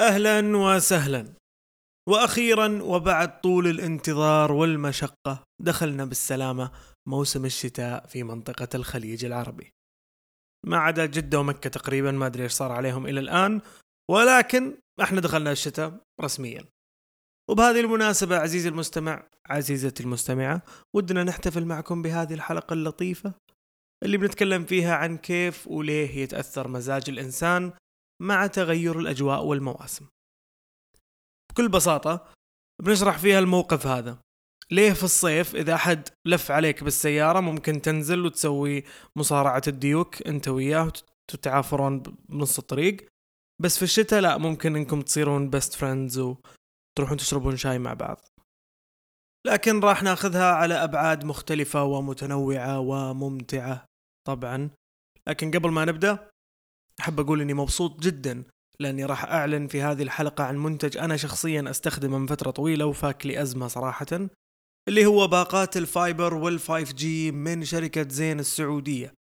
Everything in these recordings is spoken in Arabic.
أهلا وسهلا. وأخيرا وبعد طول الانتظار والمشقة دخلنا بالسلامة موسم الشتاء في منطقة الخليج العربي. ما عدا جدة ومكة تقريبا ما أدري إيش صار عليهم إلى الآن ولكن إحنا دخلنا الشتاء رسميا. وبهذه المناسبة عزيزي المستمع عزيزتي المستمعة ودنا نحتفل معكم بهذه الحلقة اللطيفة اللي بنتكلم فيها عن كيف وليه يتأثر مزاج الإنسان مع تغير الأجواء والمواسم. بكل بساطة بنشرح فيها الموقف هذا. ليه في الصيف إذا أحد لف عليك بالسيارة ممكن تنزل وتسوي مصارعة الديوك أنت وياه وتتعافرون بنص الطريق. بس في الشتاء لا ممكن إنكم تصيرون best friends وتروحون تشربون شاي مع بعض. لكن راح ناخذها على أبعاد مختلفة ومتنوعة وممتعة طبعا. لكن قبل ما نبدأ أحب أقول إني مبسوط جدا لأني راح أعلن في هذه الحلقة عن منتج أنا شخصيا أستخدمه من فترة طويلة وفاك لي أزمة صراحة اللي هو باقات ال fiber وال 5G من شركة زين السعودية.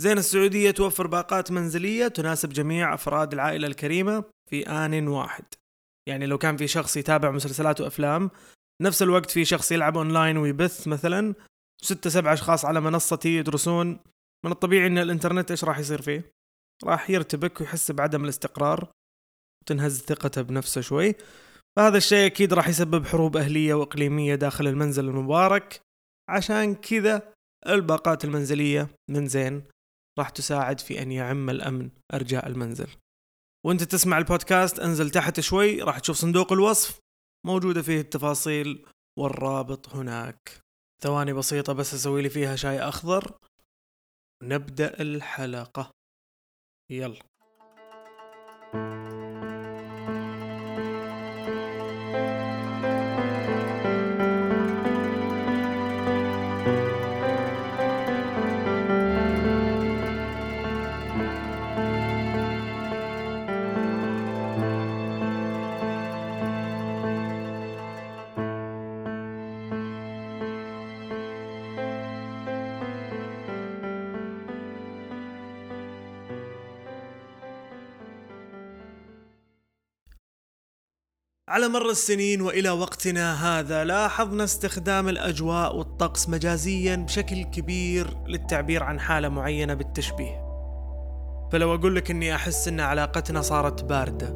زين السعودية توفر باقات منزلية تناسب جميع أفراد العائلة الكريمة في آن واحد. يعني لو كان في شخص يتابع مسلسلات وأفلام نفس الوقت في شخص يلعب أونلاين ويبث مثلا ستة سبع أشخاص على منصتي يدرسون. من الطبيعي أن الإنترنت إيش راح يصير فيه؟ راح يرتبك ويحس بعدم الاستقرار وتنهز ثقته بنفسه شوي. فهذا الشيء أكيد راح يسبب حروب أهلية وإقليمية داخل المنزل المبارك. عشان كذا الباقات المنزلية من زين راح تساعد في أن يعم الأمن أرجاء المنزل. وأنت تسمع البودكاست انزل تحت شوي راح تشوف صندوق الوصف. موجودة فيه التفاصيل والرابط هناك. ثواني بسيطة بس أسوي لي فيها شاي أخضر. نبدأ الحلقة. يلا. على مر السنين وإلى وقتنا هذا لاحظنا استخدام الأجواء والطقس مجازيا بشكل كبير للتعبير عن حالة معينة بالتشبيه. فلو أقول لك إني أحس إن علاقتنا صارت باردة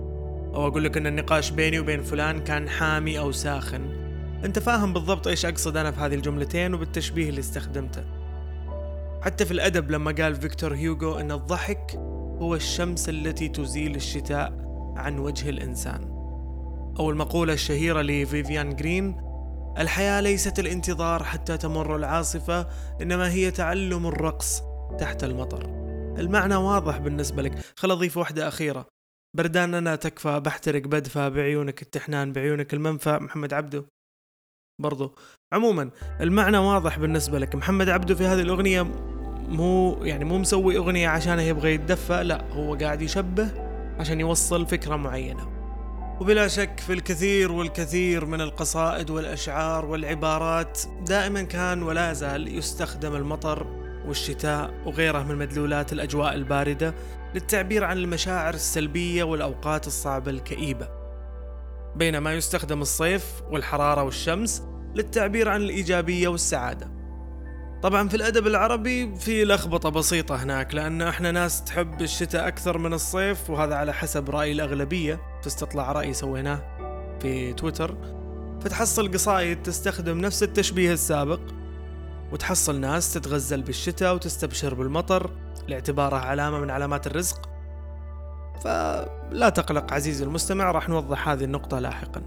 أو أقول لك إن النقاش بيني وبين فلان كان حامي أو ساخن أنت فاهم بالضبط إيش أقصد أنا في هذه الجملتين وبالتشبيه اللي استخدمته. حتى في الأدب لما قال فيكتور هيوغو إن الضحك هو الشمس التي تزيل الشتاء عن وجه الإنسان. أو المقولة الشهيرة لفيفيان جرين الحياة ليست الانتظار حتى تمر العاصفة إنما هي تعلم الرقص تحت المطر. المعنى واضح بالنسبة لك. خل أضيف واحدة أخيرة. بردان أنا تكفى بحترق بدفى بعيونك التحنان بعيونك المنفى. محمد عبده. برضو. عموما المعنى واضح بالنسبة لك. محمد عبده في هذه الأغنية مو يعني مو مسوي أغنية عشان يبغى يتدفى لا هو قاعد يشبه عشان يوصل فكرة معينة. وبلا شك في الكثير والكثير من القصائد والأشعار والعبارات دائما كان ولا زال يستخدم المطر والشتاء وغيره من مدلولات الأجواء الباردة للتعبير عن المشاعر السلبية والأوقات الصعبة الكئيبة. بينما يستخدم الصيف والحرارة والشمس للتعبير عن الإيجابية والسعادة. طبعا في الأدب العربي في لخبطة بسيطة هناك لأن إحنا ناس تحب الشتاء أكثر من الصيف وهذا على حسب رأي الأغلبية. في استطلاع رأي سويناه في تويتر. فتحصل قصايد تستخدم نفس التشبيه السابق وتحصل ناس تتغزل بالشتاء وتستبشر بالمطر لاعتباره علامة من علامات الرزق. فلا تقلق عزيزي المستمع راح نوضح هذه النقطة لاحقا.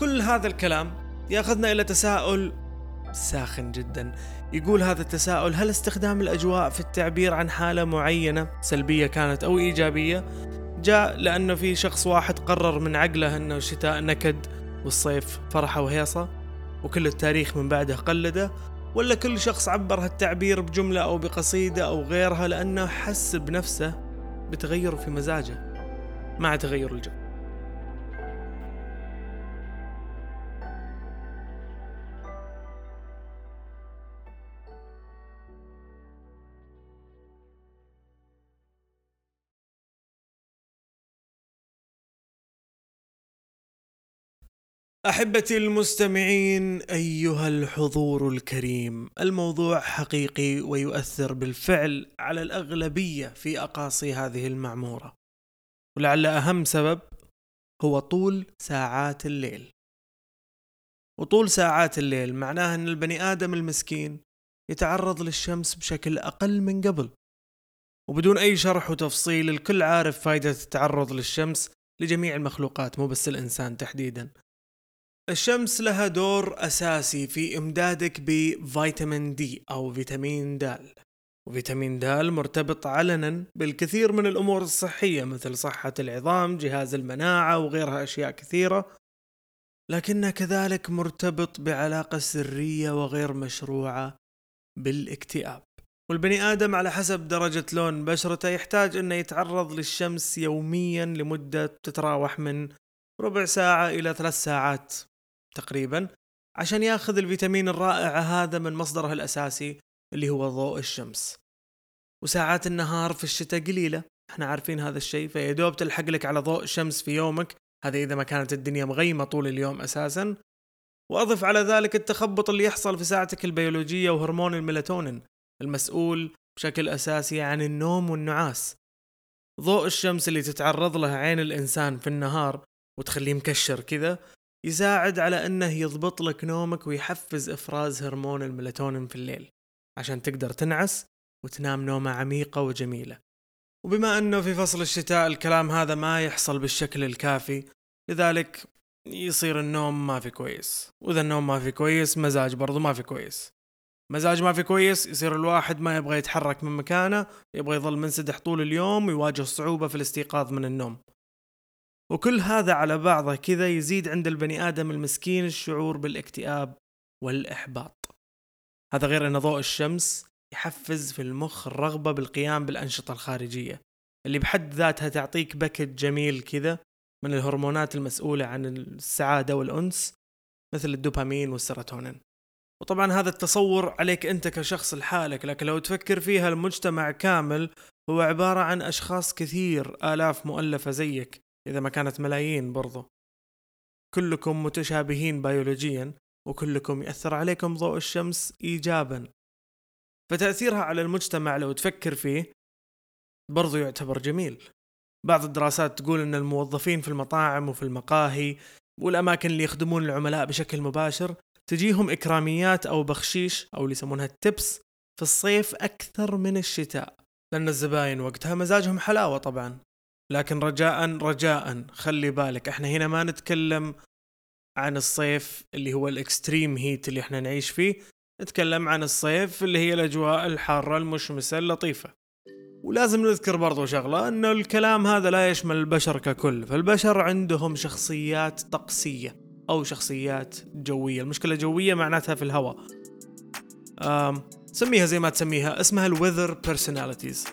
كل هذا الكلام يأخذنا إلى تساؤل ساخن جدا. يقول هذا التساؤل هل استخدام الأجواء في التعبير عن حالة معينة سلبية كانت أو إيجابية؟ جاء لأنه في شخص واحد قرر من عقله أنه الشتاء نكد والصيف فرحة وهيصة وكل التاريخ من بعده قلده. ولا كل شخص عبر هالتعبير بجملة أو بقصيدة أو غيرها لأنه حس بنفسه بتغير في مزاجه مع تغير الجو. أحبتي المستمعين أيها الحضور الكريم. الموضوع حقيقي ويؤثر بالفعل على الأغلبية في أقاصي هذه المعمورة. ولعل أهم سبب هو طول ساعات الليل. وطول ساعات الليل معناه أن البني آدم المسكين يتعرض للشمس بشكل أقل من قبل. وبدون أي شرح وتفصيل الكل عارف فائده التعرض للشمس لجميع المخلوقات مو بس الإنسان تحديدا. الشمس لها دور أساسي في إمدادك بفيتامين دي أو فيتامين د. وفيتامين د مرتبط علنا بالكثير من الأمور الصحية مثل صحة العظام جهاز المناعة وغيرها أشياء كثيرة. لكنه كذلك مرتبط بعلاقة سرية وغير مشروعة بالاكتئاب. والبني آدم على حسب درجة لون بشرته يحتاج أنه يتعرض للشمس يوميا لمدة تتراوح من ربع ساعة إلى ثلاث ساعات تقريبا عشان ياخذ الفيتامين الرائع هذا من مصدره الأساسي اللي هو ضوء الشمس. وساعات النهار في الشتاء قليلة. إحنا عارفين هذا الشيء. فيدوب تلحق لك على ضوء الشمس في يومك. هذا إذا ما كانت الدنيا مغيمة طول اليوم أساسا. وأضف على ذلك التخبط اللي يحصل في ساعتك البيولوجية وهرمون الميلاتونين المسؤول بشكل أساسي عن النوم والنعاس. ضوء الشمس اللي تتعرض له عين الإنسان في النهار وتخليه مكشر كذا يساعد على إنه يضبط لك نومك ويحفز إفراز هرمون الميلاتونين في الليل عشان تقدر تنعس وتنام نومة عميقة وجميلة. وبما إنه في فصل الشتاء الكلام هذا ما يحصل بالشكل الكافي لذلك يصير النوم ما في كويس. وإذا النوم ما في كويس مزاج برضو ما في كويس. مزاج ما في كويس يصير الواحد ما يبغى يتحرك من مكانه يبغى يظل منسدح طول اليوم ويواجه صعوبة في الاستيقاظ من النوم. وكل هذا على بعضه كذا يزيد عند البني آدم المسكين الشعور بالاكتئاب والإحباط. هذا غير أن ضوء الشمس يحفز في المخ الرغبة بالقيام بالأنشطة الخارجية اللي بحد ذاتها تعطيك بكت جميل كذا من الهرمونات المسؤولة عن السعادة والأنس مثل الدوبامين والسيروتونين. وطبعا هذا التصور عليك أنت كشخص لحالك لكن لو تفكر فيها المجتمع كامل هو عبارة عن أشخاص كثير آلاف مؤلفة زيك. إذا ما كانت ملايين برضو. كلكم متشابهين بيولوجيا وكلكم يأثر عليكم ضوء الشمس إيجابا. فتأثيرها على المجتمع لو تفكر فيه برضو يعتبر جميل. بعض الدراسات تقول أن الموظفين في المطاعم وفي المقاهي والأماكن اللي يخدمون العملاء بشكل مباشر تجيهم إكراميات أو بخشيش أو اللي يسمونها التبس في الصيف أكثر من الشتاء لأن الزباين وقتها مزاجهم حلاوة طبعا. لكن رجاء رجاء. خلي بالك إحنا هنا ما نتكلم عن الصيف اللي هو الإكستريم هيت اللي إحنا نعيش فيه. نتكلم عن الصيف اللي هي الأجواء الحارة المشمسة اللطيفة. ولازم نذكر برضو شغلة انه الكلام هذا لا يشمل البشر ككل. فالبشر عندهم شخصيات طقسية أو شخصيات جوية. المشكلة جوية معناتها في الهواء. سميها زي ما تسميها اسمها ال weather personalities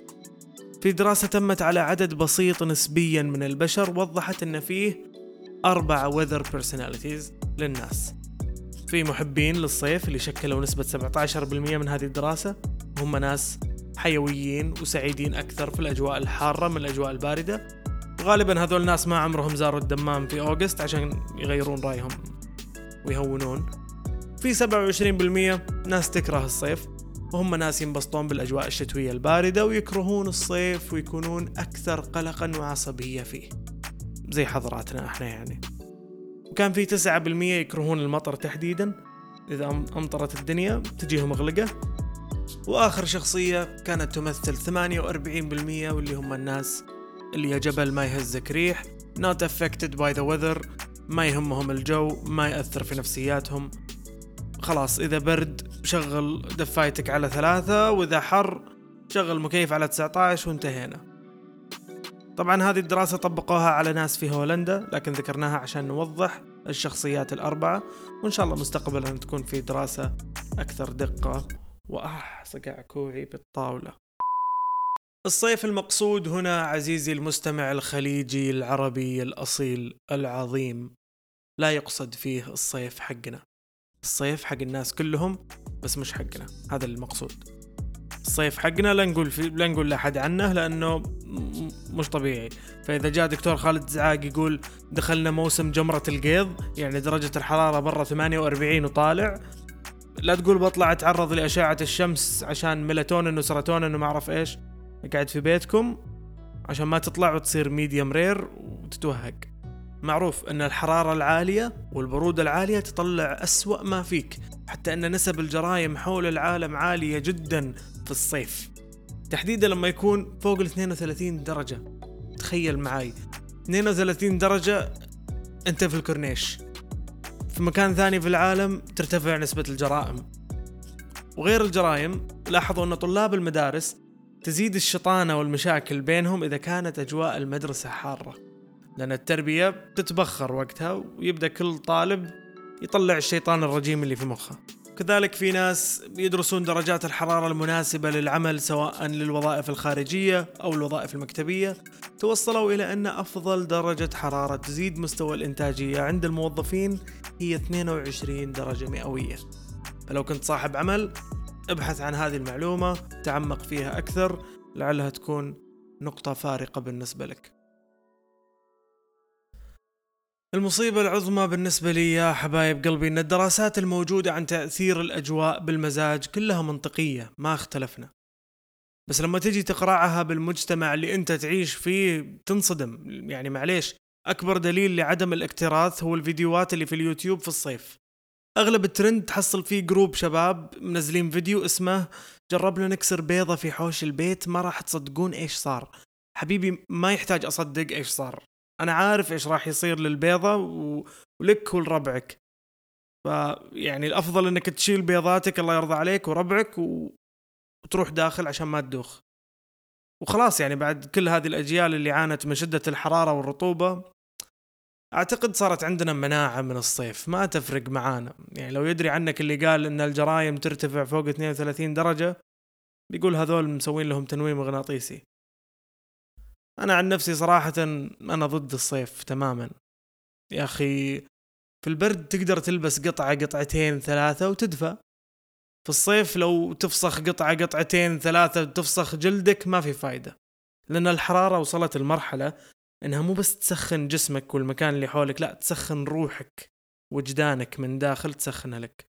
في دراسة تمت على عدد بسيط نسبيا من البشر وضحت إن فيه أربع weather personalities للناس. في محبين للصيف اللي شكلوا نسبة 17% من هذه الدراسة. هم ناس حيويين وسعيدين أكثر في الأجواء الحارة من الأجواء الباردة. وغالبا هذول الناس ما عمرهم زاروا الدمام في August عشان يغيرون رأيهم ويهونون. في 27% ناس تكره الصيف. وهم ناس ينبسطون بالأجواء الشتوية الباردة ويكرهون الصيف ويكونون أكثر قلقا وعصبية فيه. زي حضراتنا إحنا يعني. وكان في 9% يكرهون المطر تحديدا. إذا أمطرت الدنيا تجيهم مغلقة وآخر شخصية كانت تمثل 48% واللي هم الناس اللي يا جبل ما يهزك ريح not affected by the weather ما يهمهم الجو ما يأثر في نفسياتهم. خلاص إذا برد شغل دفايتك على ثلاثة وإذا حر شغل مكيف على 19 وانتهينا. طبعا هذه الدراسة طبقوها على ناس في هولندا لكن ذكرناها عشان نوضح الشخصيات الأربعة وإن شاء الله مستقبلا تكون في دراسة أكثر دقة. وأح صقع كوعي بالطاولة. الصيف المقصود هنا عزيزي المستمع الخليجي العربي الأصيل العظيم. لا يقصد فيه الصيف حقنا. الصيف حق الناس كلهم بس مش حقنا. هذا المقصود. الصيف حقنا لا نقول في لا نقول لأحد عنه لأنه م- مش طبيعي. فإذا جاء دكتور خالد زعاق يقول دخلنا موسم جمرة القيض يعني درجة الحرارة برا 48 وطالع لا تقول بطلع أتعرض لأشعة الشمس عشان ميلاتونين وسيروتونين وما أعرف إيش. قاعد في بيتكم عشان ما تطلع وتصير medium rare وتتوهق. معروف أن الحرارة العالية والبرودة العالية تطلع أسوأ ما فيك حتى أن نسب الجرائم حول العالم عالية جدا في الصيف. تحديدا لما يكون فوق ال 32 درجة. تخيل معاي. 32 درجة أنت في الكورنيش. في مكان ثاني في العالم ترتفع نسبة الجرائم. وغير الجرائم لاحظوا أن طلاب المدارس تزيد الشطانة والمشاكل بينهم إذا كانت أجواء المدرسة حارة. لأن التربية بتتبخر وقتها ويبدأ كل طالب يطلع الشيطان الرجيم اللي في مخه. كذلك في ناس يدرسون درجات الحرارة المناسبة للعمل سواء للوظائف الخارجية أو الوظائف المكتبية. توصلوا إلى أن أفضل درجة حرارة تزيد مستوى الإنتاجية عند الموظفين هي 22 درجة مئوية. فلو كنت صاحب عمل ابحث عن هذه المعلومة تعمق فيها أكثر لعلها تكون نقطة فارقة بالنسبة لك. المصيبة العظمى بالنسبة لي يا حبايب قلبي إن الدراسات الموجودة عن تأثير الأجواء بالمزاج كلها منطقية ما اختلفنا. بس لما تجي تقرأها بالمجتمع اللي أنت تعيش فيه تنصدم. يعني معليش أكبر دليل لعدم الاكتراث هو الفيديوهات اللي في اليوتيوب في الصيف. أغلب الترند تحصل فيه group شباب منزلين فيديو اسمه جربنا نكسر بيضة في حوش البيت ما راح تصدقون إيش صار. حبيبي ما يحتاج أصدق إيش صار. أنا عارف إيش راح يصير للبيضة و... ولك ولربعك فيعني الأفضل إنك تشيل بيضاتك الله يرضى عليك وربعك و... وتروح داخل عشان ما تدوخ. وخلاص يعني بعد كل هذه الأجيال اللي عانت من شدة الحرارة والرطوبة أعتقد صارت عندنا مناعة من الصيف ما تفرق معانا. يعني لو يدري عنك اللي قال إن الجرايم ترتفع فوق 32 درجة بيقول هذول مسوين لهم تنويم مغناطيسي أنا عن نفسي صراحة أنا ضد الصيف تماما. يا أخي في البرد تقدر تلبس قطعة قطعتين ثلاثة وتدفى. في الصيف لو تفسخ قطعة قطعتين ثلاثة تفسخ جلدك ما في فايدة. لأن الحرارة وصلت المرحلة إنها مو بس تسخن جسمك والمكان اللي حولك لا تسخن روحك وجدانك من داخل تسخنها لك.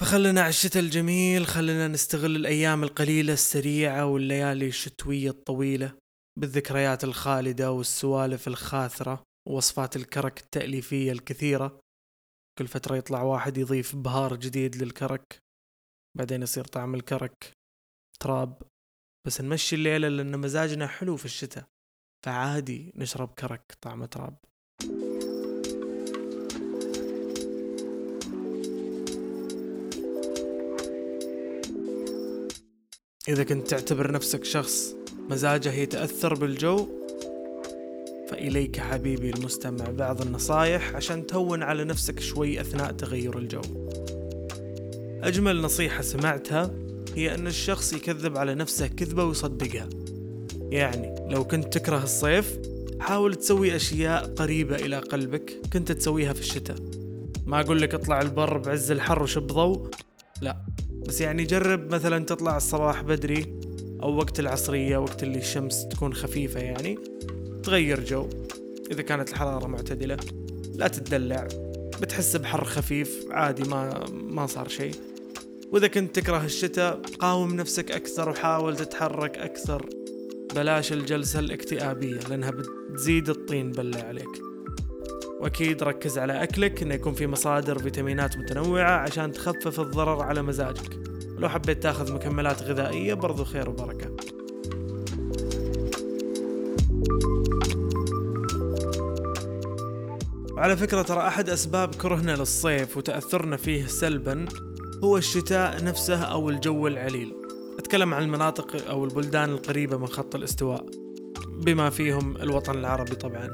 فخلنا على الشتاء الجميل خلنا نستغل الأيام القليلة السريعة والليالي الشتوية الطويلة. بالذكريات الخالدة والسوالف الخاثره ووصفات الكرك التأليفية الكثيرة. كل فترة يطلع واحد يضيف بهار جديد للكرك. بعدين يصير طعم الكرك تراب. بس نمشي الليلة لأن مزاجنا حلو في الشتاء. فعادي نشرب كرك طعم تراب. إذا كنت تعتبر نفسك شخص مزاجه يتأثر بالجو. فإليك حبيبي المستمع بعض النصايح عشان تهون على نفسك شوي أثناء تغير الجو. أجمل نصيحة سمعتها هي أن الشخص يكذب على نفسه كذبة ويصدقها. يعني لو كنت تكره الصيف حاول تسوي أشياء قريبة إلى قلبك كنت تسويها في الشتاء. ما أقول لك اطلع البر بعز الحر وشب ضوء لا. بس يعني جرب مثلا تطلع الصباح بدري أو وقت العصرية وقت اللي الشمس تكون خفيفة يعني تغير جو. إذا كانت الحرارة معتدلة لا تتدلع. بتحس بحر خفيف عادي ما ما صار شيء. وإذا كنت تكره الشتاء قاوم نفسك أكثر وحاول تتحرك أكثر. بلاش الجلسة الاكتئابية لأنها بتزيد الطين بلة عليك. وأكيد ركز على أكلك إنه يكون في مصادر فيتامينات متنوعة عشان تخفف الضرر على مزاجك. ولو حبيت تاخذ مكملات غذائية برضو خير وبركة. وعلى فكرة ترى أحد أسباب كرهنا للصيف وتأثرنا فيه سلبا هو الشتاء نفسه أو الجو العليل. أتكلم عن المناطق أو البلدان القريبة من خط الاستواء بما فيهم الوطن العربي طبعا.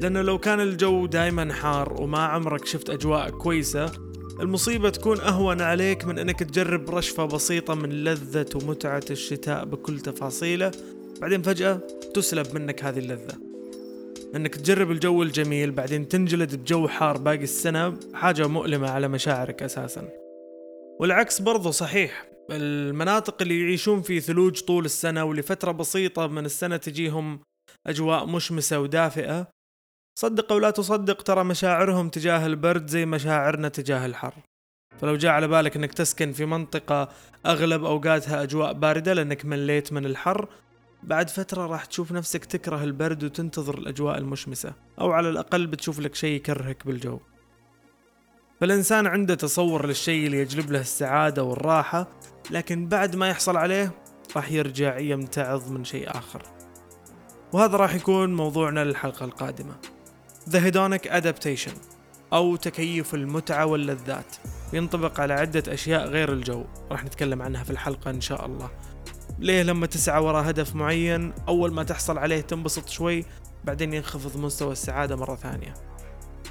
لأنه لو كان الجو دايما حار وما عمرك شفت أجواء كويسة المصيبة تكون أهون عليك من أنك تجرب رشفة بسيطة من لذة ومتعة الشتاء بكل تفاصيله. بعدين فجأة تسلب منك هذه اللذة. أنك تجرب الجو الجميل بعدين تنجلد بجو حار باقي السنة. حاجة مؤلمة على مشاعرك أساسا. والعكس برضو صحيح. المناطق اللي يعيشون في ثلوج طول السنة ولفترة بسيطة من السنة تجيهم أجواء مشمسة ودافئة صدق أو لا تصدق ترى مشاعرهم تجاه البرد زي مشاعرنا تجاه الحر. فلو جاء على بالك إنك تسكن في منطقة أغلب أوقاتها أجواء باردة لأنك مليت من الحر بعد فترة راح تشوف نفسك تكره البرد وتنتظر الأجواء المشمسة أو على الأقل بتشوف لك شيء يكرهك بالجو. فالإنسان عنده تصور للشيء اللي يجلب له السعادة والراحة لكن بعد ما يحصل عليه راح يرجع يمتعض من شيء آخر. وهذا راح يكون موضوعنا للحلقة القادمة. The Hedonic Adaptation أو تكيف المتعة واللذات ينطبق على عدة أشياء غير الجو راح نتكلم عنها في الحلقة إن شاء الله. ليه؟ لما تسعى وراء هدف معين أول ما تحصل عليه تنبسط شوي بعدين ينخفض مستوى السعادة مرة ثانية.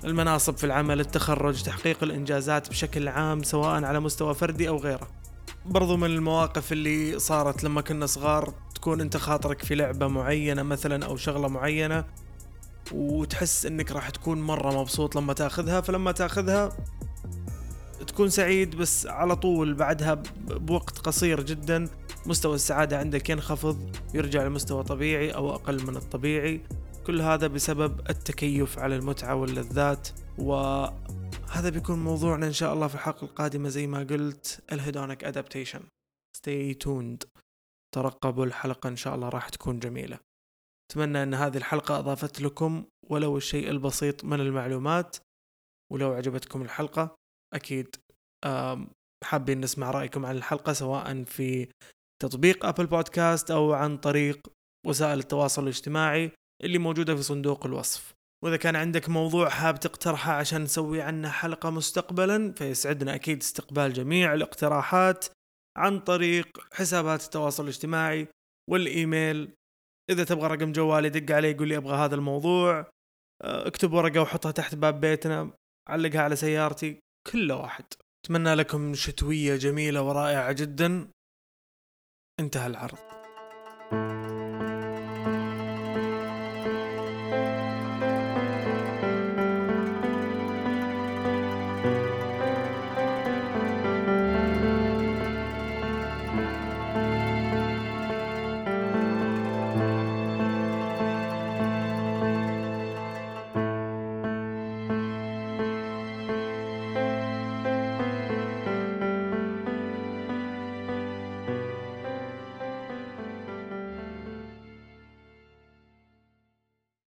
المناصب في العمل التخرج تحقيق الإنجازات بشكل عام سواء على مستوى فردي أو غيره. برضو من المواقف اللي صارت لما كنا صغار تكون أنت خاطرك في لعبة معينة مثلا أو شغلة معينة وتحس إنك راح تكون مرة مبسوط لما تاخذها فلما تاخذها تكون سعيد بس على طول بعدها بوقت قصير جدا مستوى السعادة عندك ينخفض يرجع لمستوى طبيعي أو أقل من الطبيعي. كل هذا بسبب التكيف على المتعة واللذات وهذا بيكون موضوعنا إن شاء الله في الحلقة القادمة زي ما قلت ال hedonic adaptation stay tuned. ترقبوا الحلقة إن شاء الله راح تكون جميلة. أتمنى أن هذه الحلقة أضافت لكم ولو الشيء البسيط من المعلومات ولو عجبتكم الحلقة أكيد حابين نسمع رأيكم عن الحلقة سواء في تطبيق أبل بودكاست أو عن طريق وسائل التواصل الاجتماعي اللي موجودة في صندوق الوصف. وإذا كان عندك موضوع حاب تقترحه عشان نسوي عنه حلقة مستقبلا فيسعدنا أكيد استقبال جميع الاقتراحات عن طريق حسابات التواصل الاجتماعي والإيميل إذا تبغى رقم جوالي دق علي يقول لي أبغى هذا الموضوع. آه، اكتب ورقة وحطها تحت باب بيتنا. علقها على سيارتي. كله واحد. أتمنى لكم شتوية جميلة ورائعة جدا. انتهى العرض.